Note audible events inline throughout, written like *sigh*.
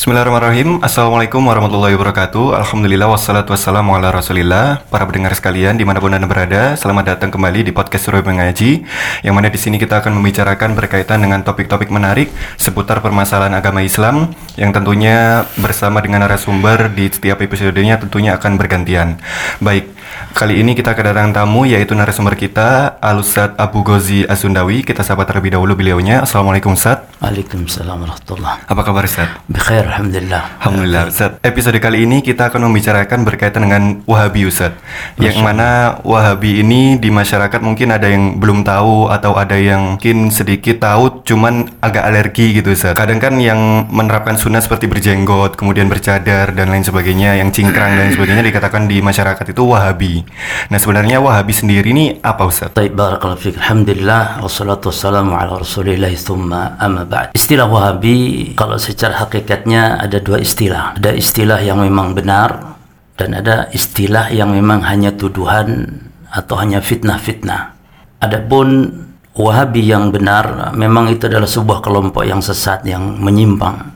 Bismillahirrahmanirrahim. Assalamualaikum warahmatullahi wabarakatuh. Alhamdulillah wassalatu wassalamu ala rasulillah. Para pendengar sekalian di mana pun anda berada Selamat datang kembali di podcast Suruh Mengaji Yang mana di sini kita akan membicarakan berkaitan dengan topik-topik menarik Seputar permasalahan agama Islam Yang tentunya bersama dengan narasumber di setiap episodenya tentunya akan bergantian. Baik, kali ini kita kedatangan tamu yaitu narasumber kita Alusat Abu Gozi Asundawi. Kita sahabat terlebih dahulu beliaunya. Assalamualaikum Ustaz Waalaikumsalam warahmatullah. Apa kabar Ustaz? Bikhair alhamdulillah. Alhamdulillah Ustaz Episode kali ini kita akan membicarakan berkaitan dengan Wahabi Ustaz Yang mana Wahabi ini di masyarakat mungkin ada yang belum tahu Atau ada yang mungkin sedikit tahu cuman agak alergi gitu Ustaz Kadang kan yang menerapkan sunnah seperti berjenggot Kemudian bercadar dan lain sebagainya Yang cingkrang dan sebagainya dikatakan di masyarakat itu Wahabi Nah sebenarnya Wahabi sendiri ini apa Ustaz? Baik, barakallahu fiik. Alhamdulillah wassalatu wassalamu ala Rasulillah thumma amma ba'd. Istilah Wahabi kalau secara hakikatnya ada dua istilah. Ada istilah yang memang benar dan ada istilah yang memang hanya tuduhan atau hanya fitnah-fitnah. Adapun Wahabi yang benar memang itu adalah sebuah kelompok yang sesat yang menyimpang.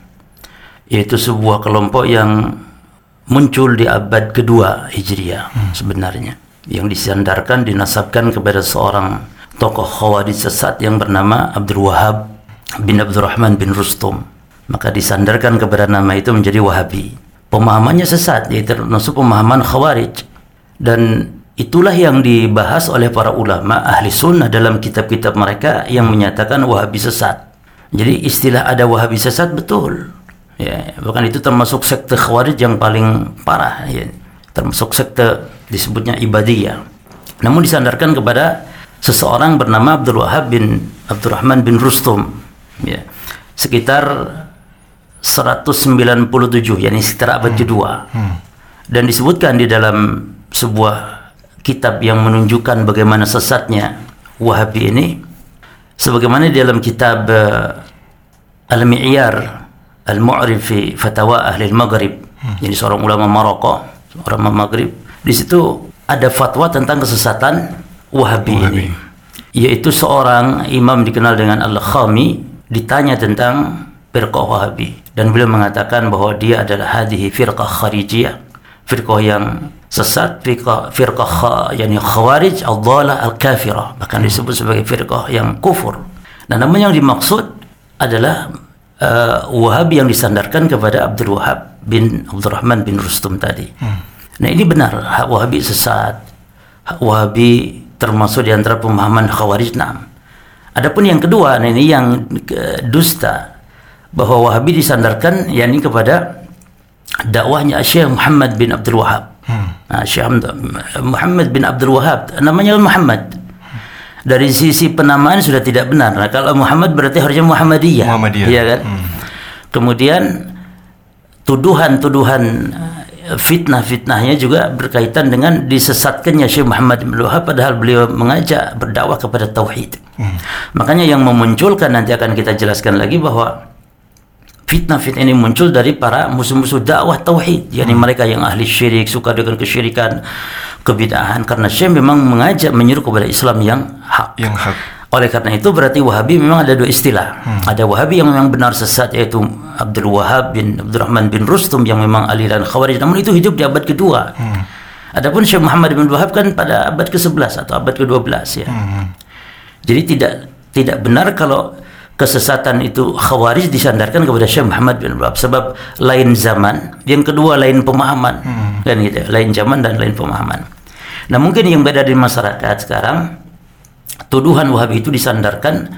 Yaitu sebuah kelompok yang muncul di abad kedua Hijriah sebenarnya yang disandarkan dinasabkan kepada seorang tokoh khawarij sesat yang bernama Abdul Wahab bin Abdurrahman bin Rustum. Maka disandarkan kepada nama itu menjadi Wahabi pemahamannya sesat yaitu termasuk pemahaman khawarij. Dan itulah yang dibahas oleh para ulama ahli sunnah dalam kitab-kitab mereka yang menyatakan Wahabi sesat. Jadi istilah ada Wahabi sesat betul ya bahkan itu termasuk sekte khawarij yang paling parah ya. Termasuk sekte disebutnya ibadiyah. Namun disandarkan kepada seseorang bernama Abdul Wahab bin Abdurrahman bin Rustum ya. Sekitar 197 yakni sekitar abad kedua. Dan disebutkan di dalam sebuah kitab yang menunjukkan bagaimana sesatnya Wahabi ini sebagaimana di dalam kitab eh, Al-Mi'yar Al-Mu'rif fi Fatawa Ahli Maghrib jadi seorang ulama Maroko orang Maghrib. Di situ ada fatwa tentang kesesatan Wahabi, ini. Yaitu seorang imam dikenal dengan Al-Khami ditanya tentang firqah Wahabi. Dan beliau mengatakan bahwa dia adalah hadhihi firqah kharijiyah. Firqah yang sesat firqah firqah kha, yani khawarij al-dhalah al-kafirah. Bahkan disebut sebagai firqah yang kufur. Dan namun yang dimaksud adalah uh, Wahabi yang disandarkan kepada Abdul Wahab bin Abdurrahman bin Rustum tadi. Nah ini benar hak Wahabi sesat. Hak Wahabi termasuk di antara pemahaman Khawarij. Nah, adapun yang kedua, nah ini yang ke- dusta bahwa Wahabi disandarkan yakni kepada dakwahnya Syekh Muhammad bin Abdul Wahab. Nah, Syekh Muhammad bin Abdul Wahab namanya Muhammad. Dari sisi penamaan sudah tidak benar. Nah, kalau Muhammad berarti harusnya Muhammadiyah. Muhammadiyah. Iya kan? Kemudian tuduhan-tuduhan eh, fitnah-fitnahnya juga berkaitan dengan disesatkannya Syekh Muhammad bin Wahab padahal beliau mengajak berdakwah kepada tauhid. Makanya yang memunculkan nanti akan kita jelaskan lagi bahwa fitnah-fitnah ini muncul dari para musuh-musuh dakwah tauhid, yakni mereka yang ahli syirik, suka dengan kesyirikan, kebidahan karena Syekh memang mengajak menyeru kepada Islam yang hak. Yang hak Oleh karena itu berarti Wahabi memang ada dua istilah. Ada Wahabi yang memang benar sesat yaitu Abdul Wahab bin Abdurrahman bin Rustum yang memang aliran Khawarij namun itu hidup di abad kedua. Adapun Syekh Muhammad bin Wahab kan pada abad ke-11 atau abad ke-12 ya. Jadi tidak tidak benar kalau kesesatan itu Khawarij disandarkan kepada Syekh Muhammad bin Wahab sebab lain zaman, yang kedua lain pemahaman. Kan gitu, lain zaman dan lain pemahaman. Nah, mungkin yang beda di masyarakat sekarang tuduhan Wahabi itu disandarkan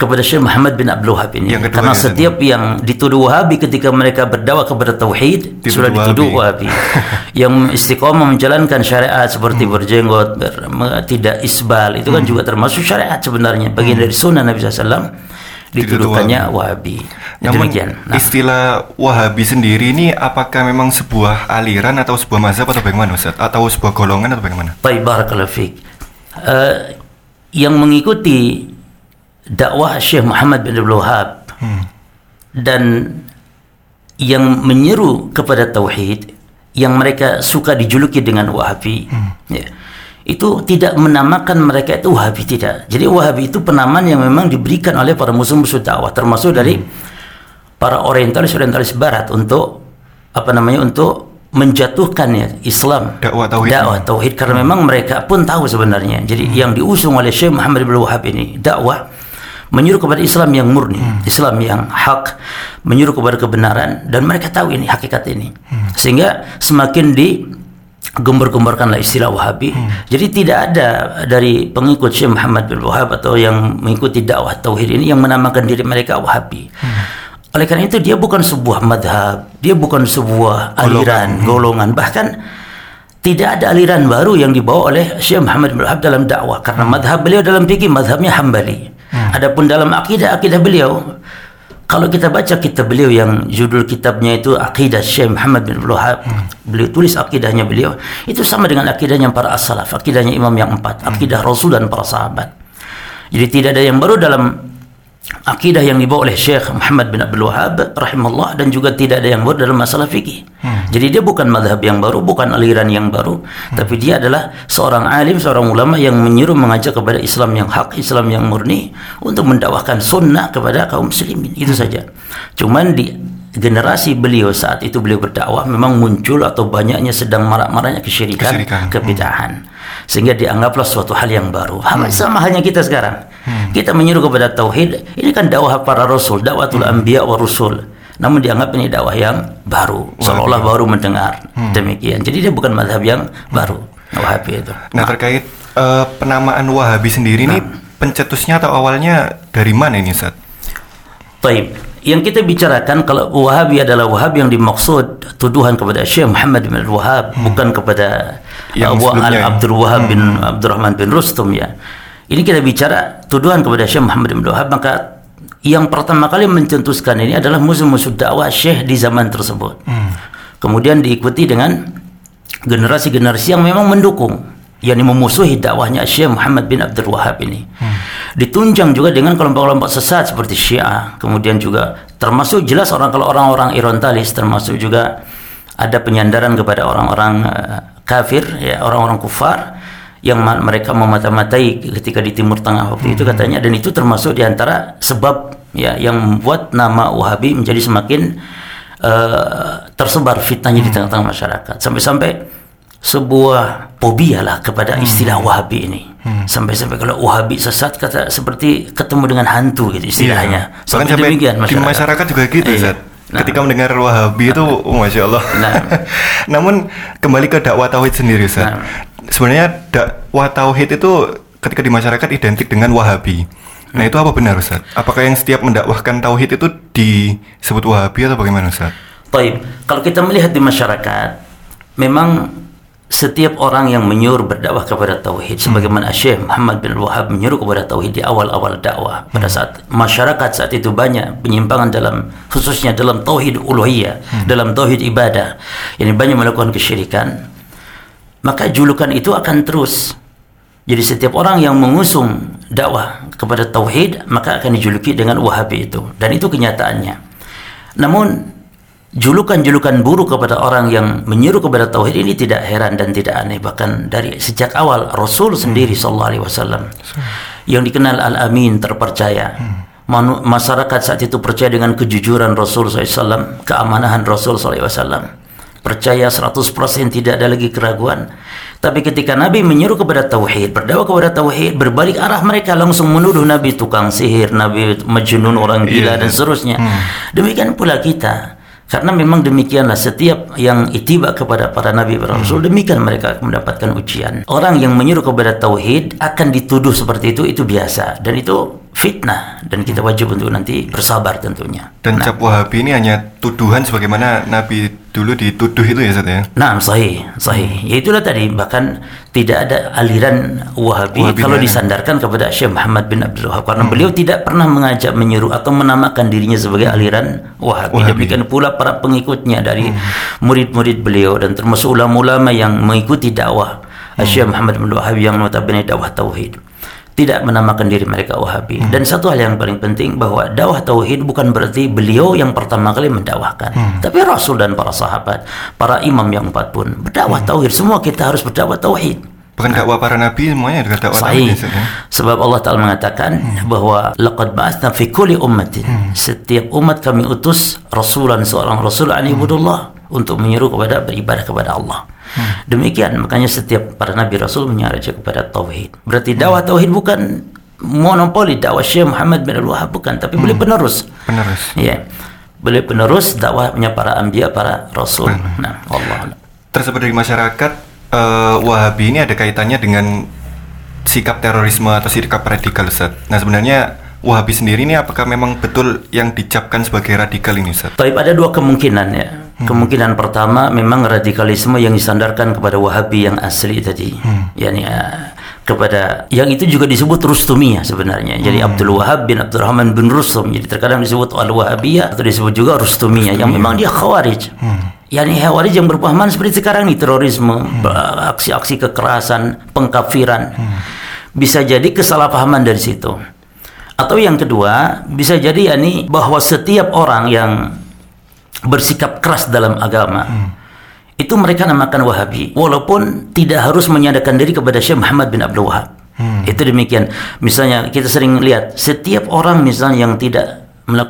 kepada Syekh Muhammad bin Abdul Wahab ini. Yang Karena ya, setiap yang dituduh Wahabi ketika mereka berdakwah kepada tauhid Dituduh sudah dituduh Wahabi. *laughs* yang istiqomah menjalankan syariat seperti Hmm. berjenggot, ber- tidak isbal itu kan juga termasuk syariat sebenarnya bagian dari sunnah Nabi SAW dituduhkannya Wahabi. Namun Demikian. Nah, istilah Wahabi sendiri ini apakah memang sebuah aliran atau sebuah mazhab atau bagaimana Ustaz? Atau sebuah golongan atau bagaimana? Baik, barakallahu fiik. Eh, yang mengikuti dakwah Syekh Muhammad bin Abdul Wahab dan yang menyeru kepada tauhid yang mereka suka dijuluki dengan Wahabi ya, itu tidak menamakan mereka itu Wahabi tidak. Jadi Wahabi itu penamaan yang memang diberikan oleh para musuh-musuh dakwah termasuk dari para orientalis orientalis barat untuk apa namanya untuk menjatuhkan ya Islam. Dakwah tauhid. dakwah tauhid karena memang mereka pun tahu sebenarnya. Jadi yang diusung oleh Syekh Muhammad bin Wahab ini dakwah menyuruh kepada Islam yang murni Islam yang hak menyuruh kepada kebenaran dan mereka tahu ini hakikat ini. Sehingga semakin di gembar-gembarkanlah istilah Wahabi. Jadi tidak ada dari pengikut Syekh Muhammad bin Wahab atau yang mengikuti dakwah tauhid ini yang menamakan diri mereka Wahabi. Oleh karena itu dia bukan sebuah madhab, dia bukan sebuah aliran, golongan, bahkan tidak ada aliran baru yang dibawa oleh Syekh Muhammad bin Wahab dalam dakwah. Karena madhab beliau dalam fikih madhabnya Hambali. Adapun dalam akidah akidah beliau kalau kita baca kitab beliau yang judul kitabnya itu Aqidah Syekh Muhammad bin Abdul Wahab, beliau tulis akidahnya beliau itu sama dengan akidahnya para as-salaf, akidahnya imam yang empat, akidah Rasul dan para sahabat. Jadi tidak ada yang baru dalam akidah yang dibawa oleh Syekh Muhammad bin Abdul Wahab rahimahullah dan juga tidak ada yang baru dalam masalah fikih. Jadi dia bukan madhab yang baru, bukan aliran yang baru, tapi dia adalah seorang alim, seorang ulama yang menyuruh mengajak kepada Islam yang hak, Islam yang murni untuk mendakwahkan sunnah kepada kaum muslimin. Itu saja. Cuman di generasi beliau saat itu beliau berdakwah memang muncul atau banyaknya sedang marak-maraknya kesyirikan, Kesyirikan. kebidahan. Sehingga dianggaplah suatu hal yang baru. Hal sama halnya kita sekarang. Kita menyuruh kepada tauhid, ini kan dakwah para rasul, dakwatul anbiya wa rusul. Namun dianggap ini dakwah yang baru, seolah-olah baru mendengar. Demikian. Jadi dia bukan madhab yang baru. Wahabi itu. Nah terkait eh, penamaan Wahabi sendiri ini pencetusnya atau awalnya dari mana ini Ustaz? Baik. Yang kita bicarakan kalau Wahabi adalah Wahabi yang dimaksud tuduhan kepada Syekh Muhammad bin Wahab bukan kepada Yang Abu sebelumnya Al ya. Abdul Wahab bin Abdurrahman bin Rustum ya. Ini kita bicara tuduhan kepada Syekh Muhammad bin Abdul Wahab maka yang pertama kali mencetuskan ini adalah musuh-musuh dakwah Syekh di zaman tersebut. Kemudian diikuti dengan generasi-generasi yang memang mendukung yakni memusuhi dakwahnya Syekh Muhammad bin Abdul Wahab ini. Ditunjang juga dengan kelompok-kelompok sesat seperti Syiah, kemudian juga termasuk jelas orang kalau orang-orang Irontalis termasuk juga ada penyandaran kepada orang-orang eh, kafir ya orang-orang kufar yang ma- mereka memata-matai ketika di Timur Tengah waktu itu katanya dan itu termasuk di antara sebab ya yang membuat nama Wahabi menjadi semakin eh, tersebar fitnahnya di tengah-tengah masyarakat sampai-sampai sebuah fobia lah kepada istilah Wahabi ini sampai-sampai kalau Wahabi sesat kata seperti ketemu dengan hantu gitu istilahnya Bahkan sampai sampai demikian di masyarakat juga gitu Iya. Ustaz. Nah. Ketika mendengar Wahabi itu, oh, masya Allah. Nah. *laughs* Namun kembali ke dakwah tauhid sendiri, Ustaz. Nah. Sebenarnya dakwah tauhid itu ketika di masyarakat identik dengan Wahabi. Nah itu apa benar, Ustaz? Apakah yang setiap mendakwahkan tauhid itu disebut Wahabi atau bagaimana, Ustaz? Baik, kalau kita melihat di masyarakat, memang setiap orang yang menyuruh berdakwah kepada tauhid sebagaimana Syekh Muhammad bin Wahab menyuruh kepada tauhid di awal-awal dakwah pada saat masyarakat saat itu banyak penyimpangan dalam khususnya dalam tauhid uluhiyah, dalam tauhid ibadah. Ini banyak melakukan kesyirikan. Maka julukan itu akan terus jadi setiap orang yang mengusung dakwah kepada tauhid maka akan dijuluki dengan Wahabi itu dan itu kenyataannya. Namun julukan-julukan buruk kepada orang yang menyeru kepada tauhid ini tidak heran dan tidak aneh bahkan dari sejak awal Rasul sendiri sallallahu alaihi wasallam yang dikenal al-amin terpercaya. Manu- masyarakat saat itu percaya dengan kejujuran Rasul SAW, keamanahan Rasul SAW. Percaya 100% tidak ada lagi keraguan. Tapi ketika Nabi menyuruh kepada tauhid, berdakwah kepada tauhid, berbalik arah mereka langsung menuduh Nabi tukang sihir, Nabi majnun orang gila Iya. dan seterusnya. Demikian pula kita. Karena memang demikianlah setiap yang itiba kepada para nabi para rasul demikian mereka mendapatkan ujian. Orang yang menyuruh kepada tauhid akan dituduh seperti itu itu biasa dan itu fitnah dan kita wajib untuk nanti bersabar tentunya. Dan cap Wahabi ini hanya tuduhan sebagaimana Nabi dulu dituduh itu ya, Ustaz ya? Nah, sahih, sahih. Ya itulah tadi bahkan tidak ada aliran Wahabi, Wahabi kalau mana? disandarkan kepada Syekh Muhammad bin Abdul Wahab karena beliau tidak pernah mengajak menyuruh atau menamakan dirinya sebagai aliran Wahabi. Wahabi. Demikian pula para pengikutnya dari murid-murid beliau dan termasuk ulama-ulama yang mengikuti dakwah Syekh Muhammad bin Abdul Wahab yang notabene dakwah tauhid tidak menamakan diri mereka Wahabi. Dan satu hal yang paling penting bahwa dakwah tauhid bukan berarti beliau yang pertama kali mendakwahkan, tapi Rasul dan para sahabat, para imam yang empat pun berdakwah tauhid. Semua kita harus berdakwah tauhid. Bukan dakwah para nabi semuanya dakwah tauhid, ya? Sebab Allah Ta'ala mengatakan bahwa laqad ba'atsna fi kulli ummatin. Setiap umat kami utus rasulan seorang rasul an ibudullah untuk menyeru kepada beribadah kepada Allah. Demikian makanya setiap para nabi rasul menyeru kepada tauhid. Berarti dakwah tauhid bukan monopoli dakwah Syekh Muhammad bin Abdul Wahab bukan, tapi boleh penerus. Penerus. Ya. Boleh penerus dakwahnya para anbiya, para rasul. Nah, Allah. Tersebut dari masyarakat eh, Wahabi ini ada kaitannya dengan sikap terorisme atau sikap radikal Ustaz. Nah sebenarnya Wahabi sendiri ini apakah memang betul yang dicapkan sebagai radikal ini Ustaz? Tapi ada dua kemungkinan ya. Kemungkinan pertama memang radikalisme yang disandarkan kepada Wahabi yang asli tadi. Yani uh, kepada yang itu juga disebut Rustumiyah sebenarnya. Jadi Abdul Wahab bin Abdurrahman bin Rustum. Jadi terkadang disebut al Wahabiyah atau disebut juga Rustumiyah yang memang dia khawarij. Yani khawarij yang berpahaman seperti sekarang nih terorisme, ba- aksi-aksi kekerasan, pengkafiran. Bisa jadi kesalahpahaman dari situ. Atau yang kedua, bisa jadi yakni bahwa setiap orang yang bersikap keras dalam agama itu mereka namakan Wahabi walaupun tidak harus menyandarkan diri kepada Syekh Muhammad bin Abdul Wahab. Itu demikian. Misalnya kita sering lihat setiap orang misalnya yang tidak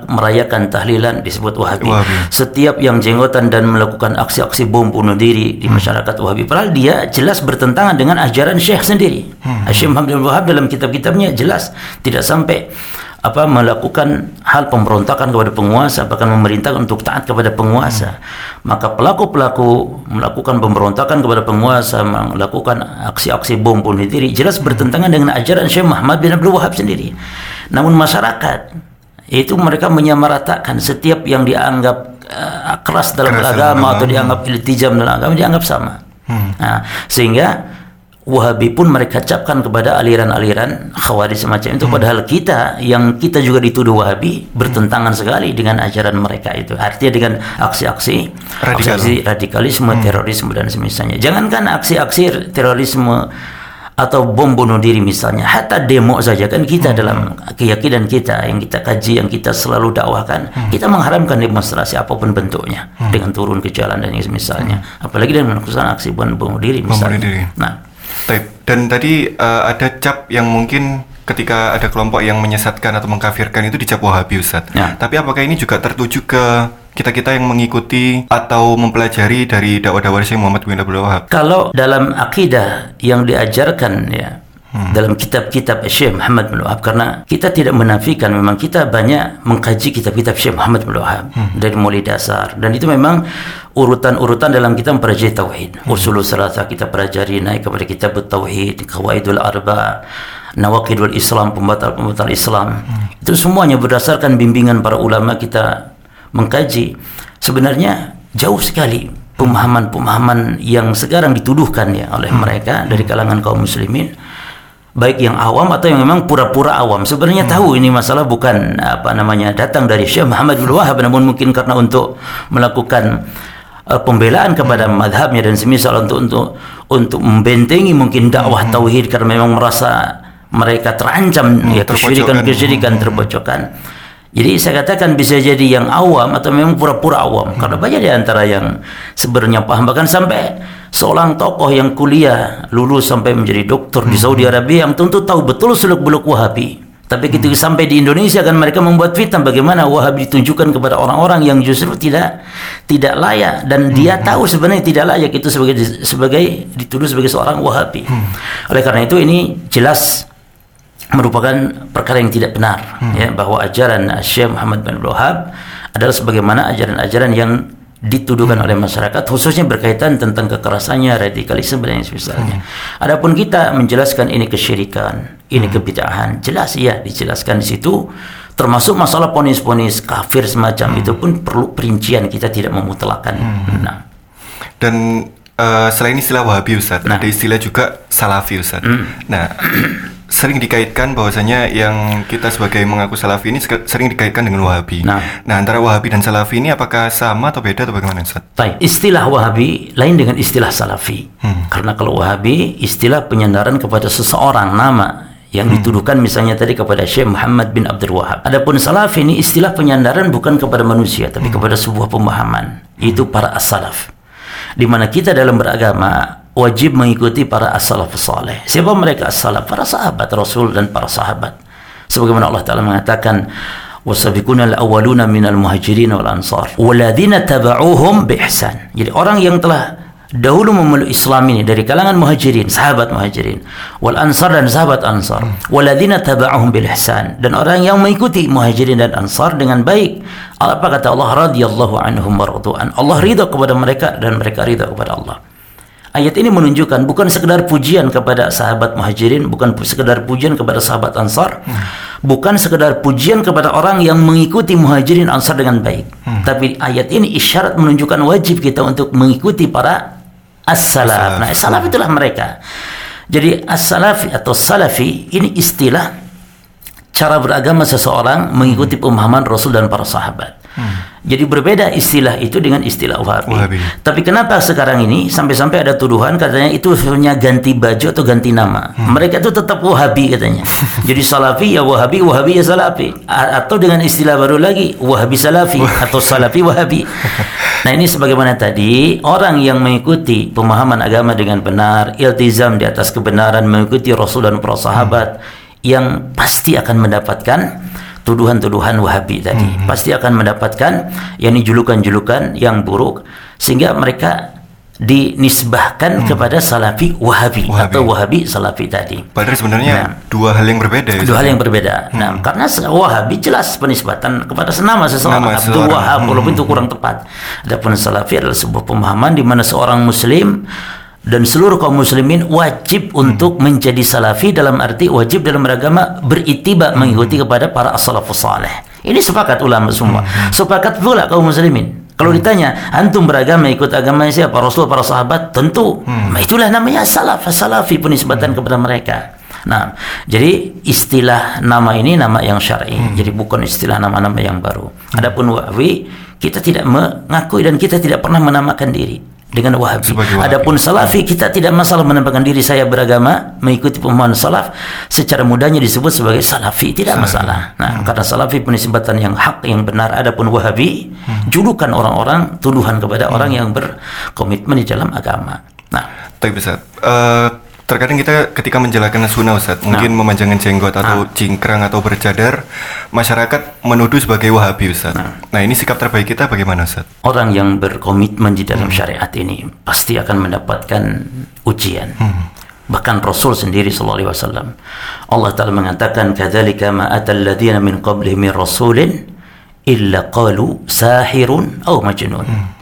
merayakan tahlilan disebut Wahabi. Wahabi. Setiap yang jenggotan dan melakukan aksi-aksi bom bunuh diri di masyarakat Wahabi. Padahal dia jelas bertentangan dengan ajaran Syekh sendiri. Syekh Muhammad bin Abdul Wahab dalam kitab-kitabnya jelas tidak sampai apa melakukan hal pemberontakan kepada penguasa bahkan memerintah untuk taat kepada penguasa. Maka pelaku-pelaku melakukan pemberontakan kepada penguasa melakukan aksi-aksi bom bunuh diri jelas bertentangan dengan ajaran Syekh Muhammad bin Abdul Wahab sendiri. Namun masyarakat itu mereka menyamaratakan setiap yang dianggap eh, keras dalam Keras dalam agama atau agama. dianggap iltijam dalam agama dianggap sama. Nah, sehingga Wahabi pun mereka capkan kepada aliran-aliran Khawarij semacam itu. Padahal kita yang kita juga dituduh Wahabi bertentangan sekali dengan ajaran mereka itu. Artinya dengan aksi-aksi Radikal. aksi radikalisme terorisme dan semisalnya. Jangankan aksi-aksi terorisme atau bom bunuh diri misalnya hatta demo saja kan kita dalam keyakinan kita yang kita kaji yang kita selalu dakwahkan kita mengharamkan demonstrasi apa pun bentuknya dengan turun ke jalan dan yang misalnya apalagi dengan melakukan aksi bom bunuh diri Bom bunuh misalnya diri. nah Baik. Dan tadi eh, ada cap yang mungkin ketika ada kelompok yang menyesatkan atau mengkafirkan itu dicap Wahabi Ustaz. Ya. Tapi apakah ini juga tertuju ke kita-kita yang mengikuti atau mempelajari dari dakwah-dakwah Syekh Muhammad bin Abdul Wahab? Kalau dalam akidah yang diajarkan ya dalam kitab-kitab Syekh Muhammad bin Wahab. Karena kita tidak menafikan memang kita banyak mengkaji kitab-kitab Syekh Muhammad bin Wahab dari mulai dasar. Dan itu memang urutan-urutan dalam kita mempelajari tauhid. Usulul salasa kita pelajari naik kepada kitab tauhid, qawaidul arba, nawaqidul Islam, pembatal-pembatal Islam. Itu semuanya berdasarkan bimbingan para ulama kita mengkaji. Sebenarnya jauh sekali pemahaman-pemahaman yang sekarang dituduhkan ya oleh mereka dari kalangan kaum muslimin baik yang awam atau yang memang pura-pura awam. Sebenarnya tahu ini masalah bukan apa namanya datang dari Syekh Muhammad bin Wahab namun mungkin karena untuk melakukan uh, pembelaan kepada madhabnya dan semisal untuk untuk untuk membentengi mungkin dakwah tauhid karena memang merasa mereka terancam ya kesyirikan kesyirikan terpojokkan. Jadi saya katakan bisa jadi yang awam atau memang pura-pura awam. Karena banyak di antara yang sebenarnya paham. Bahkan sampai seorang tokoh yang kuliah lulus sampai menjadi doktor di Saudi Arabia yang tentu tahu betul seluk-beluk Wahabi. Tapi ketika sampai di Indonesia kan mereka membuat fitnah bagaimana Wahabi ditunjukkan kepada orang-orang yang justru tidak tidak layak. Dan dia tahu sebenarnya tidak layak itu sebagai sebagai dituduh sebagai seorang Wahabi. Oleh karena itu ini jelas merupakan perkara yang tidak benar ya bahwa ajaran Syekh Muhammad bin Abdul Wahab adalah sebagaimana ajaran-ajaran yang dituduhkan oleh masyarakat khususnya berkaitan tentang kekerasannya radikalisme dan yang semisalnya. Adapun kita menjelaskan ini kesyirikan, ini kebid'ahan, jelas ya dijelaskan di situ termasuk masalah ponis-ponis kafir semacam itu pun perlu perincian kita tidak memutlakan. Nah, Dan eh, selain istilah Wahabi Ustaz, Nah. ada istilah juga Salafi Ustaz. Nah, sering dikaitkan bahwasanya yang kita sebagai mengaku Salafi ini sering dikaitkan dengan Wahabi. Nah. antara Wahabi dan Salafi ini apakah sama atau beda atau bagaimana Ustaz? Baik, istilah Wahabi lain dengan istilah Salafi. Karena kalau Wahabi istilah penyandaran kepada seseorang nama yang dituduhkan misalnya tadi kepada Syekh Muhammad bin Abdul Wahab. Adapun Salafi ini istilah penyandaran bukan kepada manusia tapi kepada sebuah pemahaman, yaitu para as-salaf. Di mana kita dalam beragama wajib mengikuti para as-salafus saleh. Siapa mereka as-salaf? Para sahabat Rasul dan para sahabat. Sebagaimana Allah Taala mengatakan wasabiquna al-awwaluna minal muhajirin wal ansar walladzina taba'uuhum bi ihsan. Jadi orang yang telah dahulu memeluk Islam ini dari kalangan muhajirin, sahabat muhajirin, wal ansar dan sahabat ansar, waladina taba'ahum bil ihsan dan orang yang mengikuti muhajirin dan ansar dengan baik. Apa kata Allah radhiyallahu anhum wardu'an. Allah ridha kepada mereka dan mereka ridha kepada Allah. Ayat ini menunjukkan bukan sekedar pujian kepada sahabat muhajirin, bukan sekedar pujian kepada sahabat ansar, hmm. bukan sekedar pujian kepada orang yang mengikuti muhajirin ansar dengan baik. Hmm. Tapi ayat ini isyarat menunjukkan wajib kita untuk mengikuti para as-salaf. Nah, salaf itulah mereka. Jadi as-salafi atau salafi ini istilah cara beragama seseorang mengikuti pemahaman Rasul dan para sahabat. Hmm. Jadi berbeda istilah itu dengan istilah Wahabi. Wahabi. Tapi kenapa sekarang ini sampai-sampai ada tuduhan katanya itu hanya ganti baju atau ganti nama. Hmm. Mereka itu tetap Wahabi katanya. *laughs* Jadi Salafi ya Wahabi, Wahabi ya Salafi. A atau dengan istilah baru lagi Wahabi Salafi *laughs* atau Salafi Wahabi. Nah ini sebagaimana tadi orang yang mengikuti pemahaman agama dengan benar, iltizam di atas kebenaran, mengikuti Rasul dan para sahabat hmm. yang pasti akan mendapatkan tuduhan-tuduhan Wahabi tadi hmm. pasti akan mendapatkan yakni julukan-julukan yang buruk sehingga mereka dinisbahkan hmm. kepada Salafi Wahabi, Wahabi atau Wahabi Salafi tadi. Padahal sebenarnya nah, dua hal yang berbeda ya. Dua hal yang berbeda. Hmm. Nah, karena Wahabi jelas penisbatan kepada senama seseorang Abdul Wahab walaupun hmm. itu kurang tepat. Adapun Salafi adalah sebuah pemahaman di mana seorang muslim dan seluruh kaum muslimin wajib hmm. untuk menjadi salafi dalam arti wajib dalam beragama beritiba hmm. mengikuti kepada para as-salafus saleh. Ini sepakat ulama semua. Hmm. Sepakat pula kaum muslimin. Kalau hmm. ditanya, antum beragama ikut agama siapa? Rasul para sahabat? Tentu. Hmm. Nah, itulah namanya salaf, salafi penisbatan hmm. kepada mereka. Nah, jadi istilah nama ini nama yang syar'i. Hmm. Jadi bukan istilah nama-nama yang baru. Hmm. Adapun wahabi kita tidak mengakui dan kita tidak pernah menamakan diri dengan Wahabi. Wahabi. Adapun Salafi kita tidak masalah menempatkan diri saya beragama mengikuti pemahaman Salaf secara mudahnya disebut sebagai Salafi tidak Salafi. masalah. Nah, hmm. karena Salafi penisbatan yang hak yang benar adapun Wahabi hmm. julukan orang-orang tuduhan kepada hmm. orang yang berkomitmen di dalam agama. Nah, tapi bisa uh, terkadang kita ketika menjalankan sunnah Ustaz, mungkin nah. memanjangkan jenggot atau nah. cingkrang atau bercadar, masyarakat menuduh sebagai wahabi Ustaz. Nah. nah ini sikap terbaik kita bagaimana Ustaz? Orang yang berkomitmen di dalam hmm. syariat ini pasti akan mendapatkan ujian. Hmm. Bahkan Rasul sendiri sallallahu alaihi wasallam Allah Taala mengatakan kadzalika ma atal ladzina min qablihim min rasulin illa qalu sahirun aw majnun. Hmm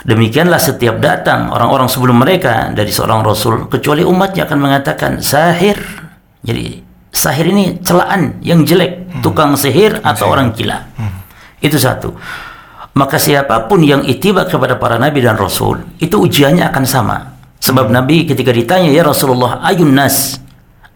Demikianlah setiap datang orang-orang sebelum mereka dari seorang rasul kecuali umatnya akan mengatakan sahir. Jadi sahir ini celaan yang jelek, hmm. tukang sihir atau sihir. orang gila. Hmm. Itu satu. Maka siapa pun yang itiba kepada para nabi dan rasul, itu ujiannya akan sama. Sebab hmm. Nabi ketika ditanya ya Rasulullah ayun nas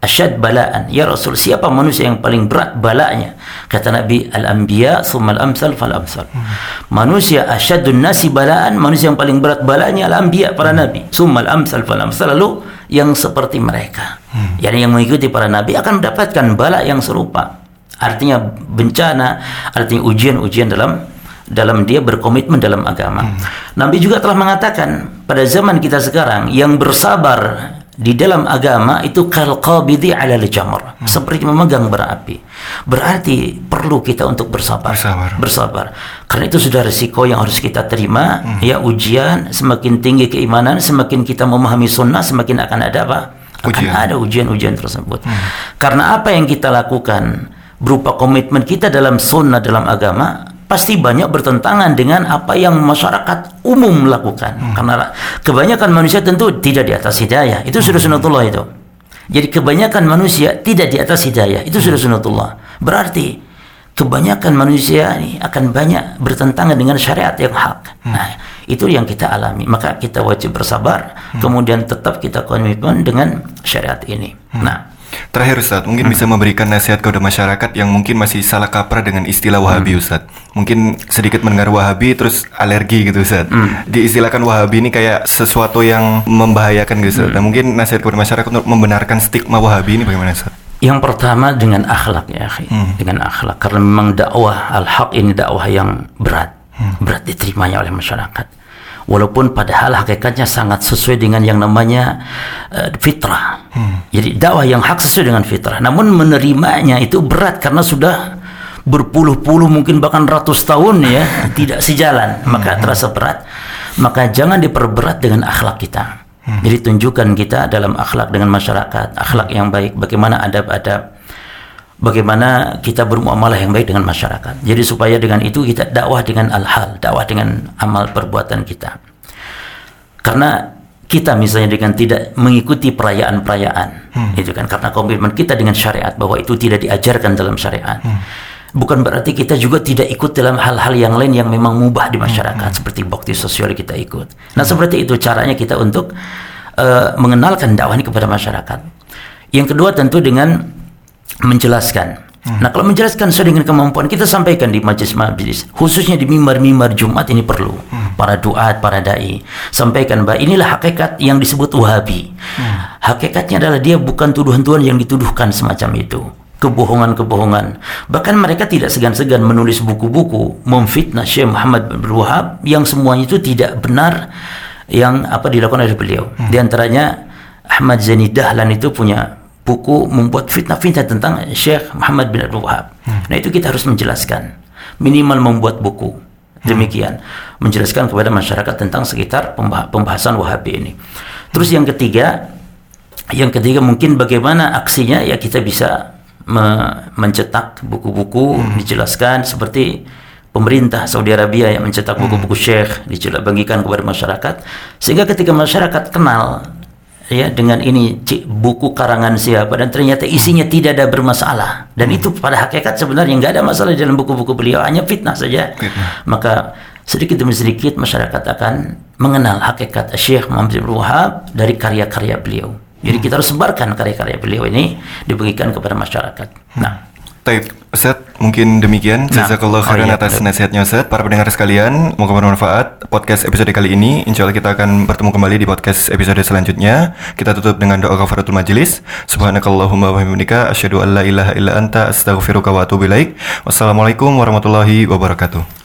asyad balaan ya Rasul siapa manusia yang paling berat balanya kata Nabi al-anbiya summa al-amsal fal amsal hmm. manusia asyadun nasi balaan manusia yang paling berat balanya al-anbiya para hmm. nabi summa al-amsal fal amsal lalu yang seperti mereka hmm. yang mengikuti para nabi akan mendapatkan bala yang serupa artinya bencana artinya ujian-ujian dalam dalam dia berkomitmen dalam agama. Hmm. Nabi juga telah mengatakan pada zaman kita sekarang yang bersabar di dalam agama itu kal qabidi ala jamr hmm. seperti memegang bara api berarti perlu kita untuk bersabar bersabar, bersabar. karena itu sudah risiko yang harus kita terima hmm. ya ujian semakin tinggi keimanan semakin kita memahami sunnah semakin akan ada apa akan ujian. ada ujian-ujian tersebut hmm. karena apa yang kita lakukan berupa komitmen kita dalam sunnah dalam agama pasti banyak bertentangan dengan apa yang masyarakat umum lakukan. Hmm. Karena kebanyakan manusia tentu tidak di atas hidayah. Itu sudah hmm. sunatullah itu. Jadi kebanyakan manusia tidak di atas hidayah. Itu sudah hmm. sunatullah. Berarti kebanyakan manusia ini akan banyak bertentangan dengan syariat yang hak. Hmm. Nah, itu yang kita alami. Maka kita wajib bersabar, hmm. kemudian tetap kita komitmen dengan syariat ini. Hmm. Nah, Terakhir Ustaz, mungkin hmm. bisa memberikan nasihat kepada masyarakat yang mungkin masih salah kaprah dengan istilah Wahabi hmm. Ustaz. Mungkin sedikit mendengar Wahabi terus alergi gitu Ustaz. Hmm. Diistilahkan Wahabi ini kayak sesuatu yang membahayakan gitu Ustaz. Hmm. Nah, mungkin nasihat kepada masyarakat untuk membenarkan stigma Wahabi ini bagaimana Ustaz? Yang pertama dengan akhlak ya, akhi. Hmm. Dengan akhlak karena memang dakwah al-haq ini dakwah yang berat. Hmm. Berat diterimanya oleh masyarakat. Walaupun padahal hakikatnya sangat sesuai dengan yang namanya uh, fitrah. Hmm. Jadi dakwah yang hak sesuai dengan fitrah. Namun menerimanya itu berat karena sudah berpuluh-puluh mungkin bahkan ratus tahun ya *laughs* tidak sejalan, maka terasa berat. Maka jangan diperberat dengan akhlak kita. Hmm. Jadi tunjukkan kita dalam akhlak dengan masyarakat, akhlak yang baik, bagaimana adab-adab, bagaimana kita bermuamalah yang baik dengan masyarakat. Jadi supaya dengan itu kita dakwah dengan al-hal, dakwah dengan amal perbuatan kita. Karena kita misalnya dengan tidak mengikuti perayaan-perayaan, hmm. itu kan karena komitmen kita dengan syariat bahwa itu tidak diajarkan dalam syariat. Hmm bukan berarti kita juga tidak ikut dalam hal-hal yang lain yang memang mubah di masyarakat hmm. seperti bakti sosial kita ikut. Nah, hmm. seperti itu caranya kita untuk uh, mengenalkan dakwah ini kepada masyarakat. Yang kedua tentu dengan menjelaskan. Hmm. Nah, kalau menjelaskan sesuai dengan kemampuan kita sampaikan di majelis-majelis, khususnya di mimbar-mimbar Jumat ini perlu. Hmm. Para duat, para dai sampaikan bahwa inilah hakikat yang disebut Wahabi. Hmm. Hakikatnya adalah dia bukan tuduhan-tuduhan yang dituduhkan semacam itu kebohongan-kebohongan. Bahkan mereka tidak segan-segan menulis buku-buku memfitnah Syekh Muhammad bin Wahab yang semuanya itu tidak benar yang apa dilakukan oleh beliau. Hmm. Di antaranya Ahmad Zaini Dahlan itu punya buku membuat fitnah-fitnah tentang Syekh Muhammad bin Abdul Wahab. Hmm. Nah itu kita harus menjelaskan. Minimal membuat buku. Demikian. Hmm. Menjelaskan kepada masyarakat tentang sekitar pembahasan Wahabi ini. Terus yang ketiga, yang ketiga mungkin bagaimana aksinya ya kita bisa me mencetak buku-buku hmm. dijelaskan seperti pemerintah Saudi Arabia yang mencetak buku-buku hmm. syekh dijelas bagikan kepada masyarakat sehingga ketika masyarakat kenal ya dengan ini buku karangan siapa dan ternyata isinya hmm. tidak ada bermasalah dan hmm. itu pada hakikat sebenarnya nggak ada masalah dalam buku-buku beliau hanya fitnah saja fitnah. maka sedikit demi sedikit masyarakat akan mengenal hakikat Syekh Muhammad bin Wahab dari karya-karya beliau jadi kita harus sebarkan karya-karya beliau ini dibagikan kepada masyarakat. Nah, Taib, Ustaz, mungkin demikian. Nah, Jazakallah khairan oh iya, atas nasihatnya Ustaz. Para pendengar sekalian, moga bermanfaat. Podcast episode kali ini, insya Allah kita akan bertemu kembali di podcast episode selanjutnya. Kita tutup dengan doa kafaratul majelis. Subhanakallahumma wa bihamdika asyhadu an la ilaha illa anta astaghfiruka wa atubu ilaik. Wassalamualaikum warahmatullahi wabarakatuh.